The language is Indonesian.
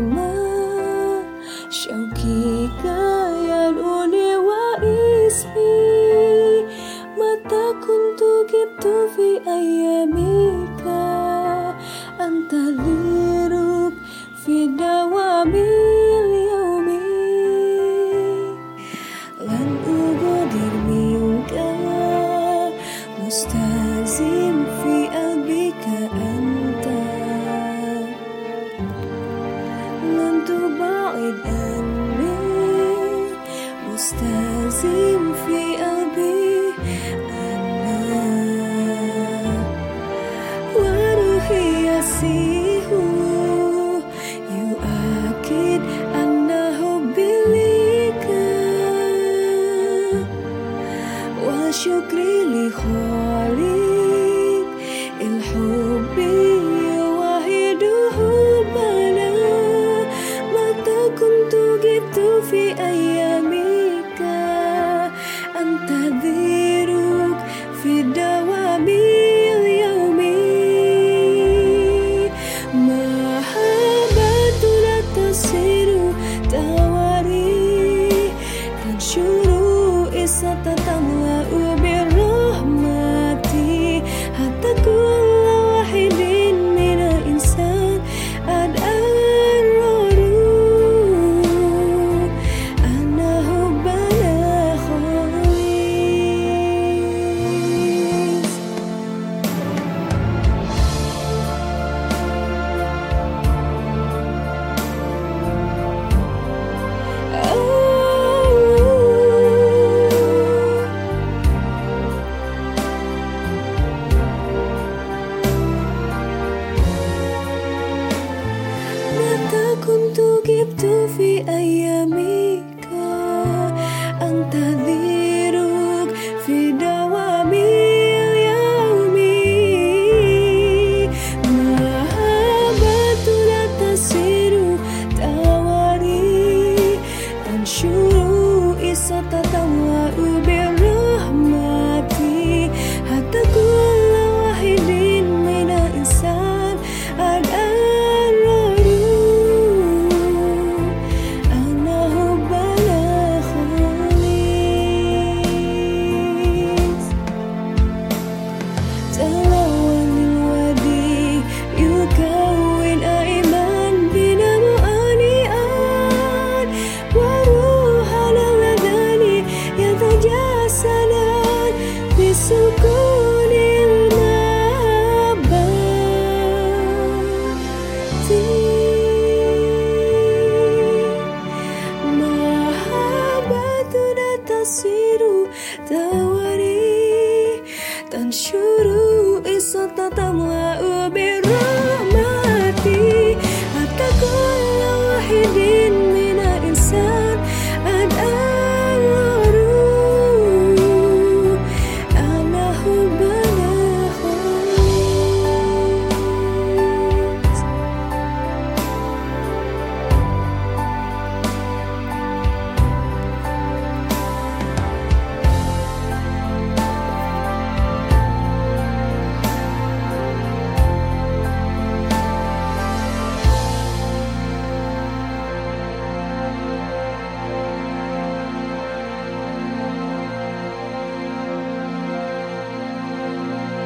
么，笑起个。with 了。كنت جبت في قلبي nabati, siru Tawari tan shuru isa tatamla uberu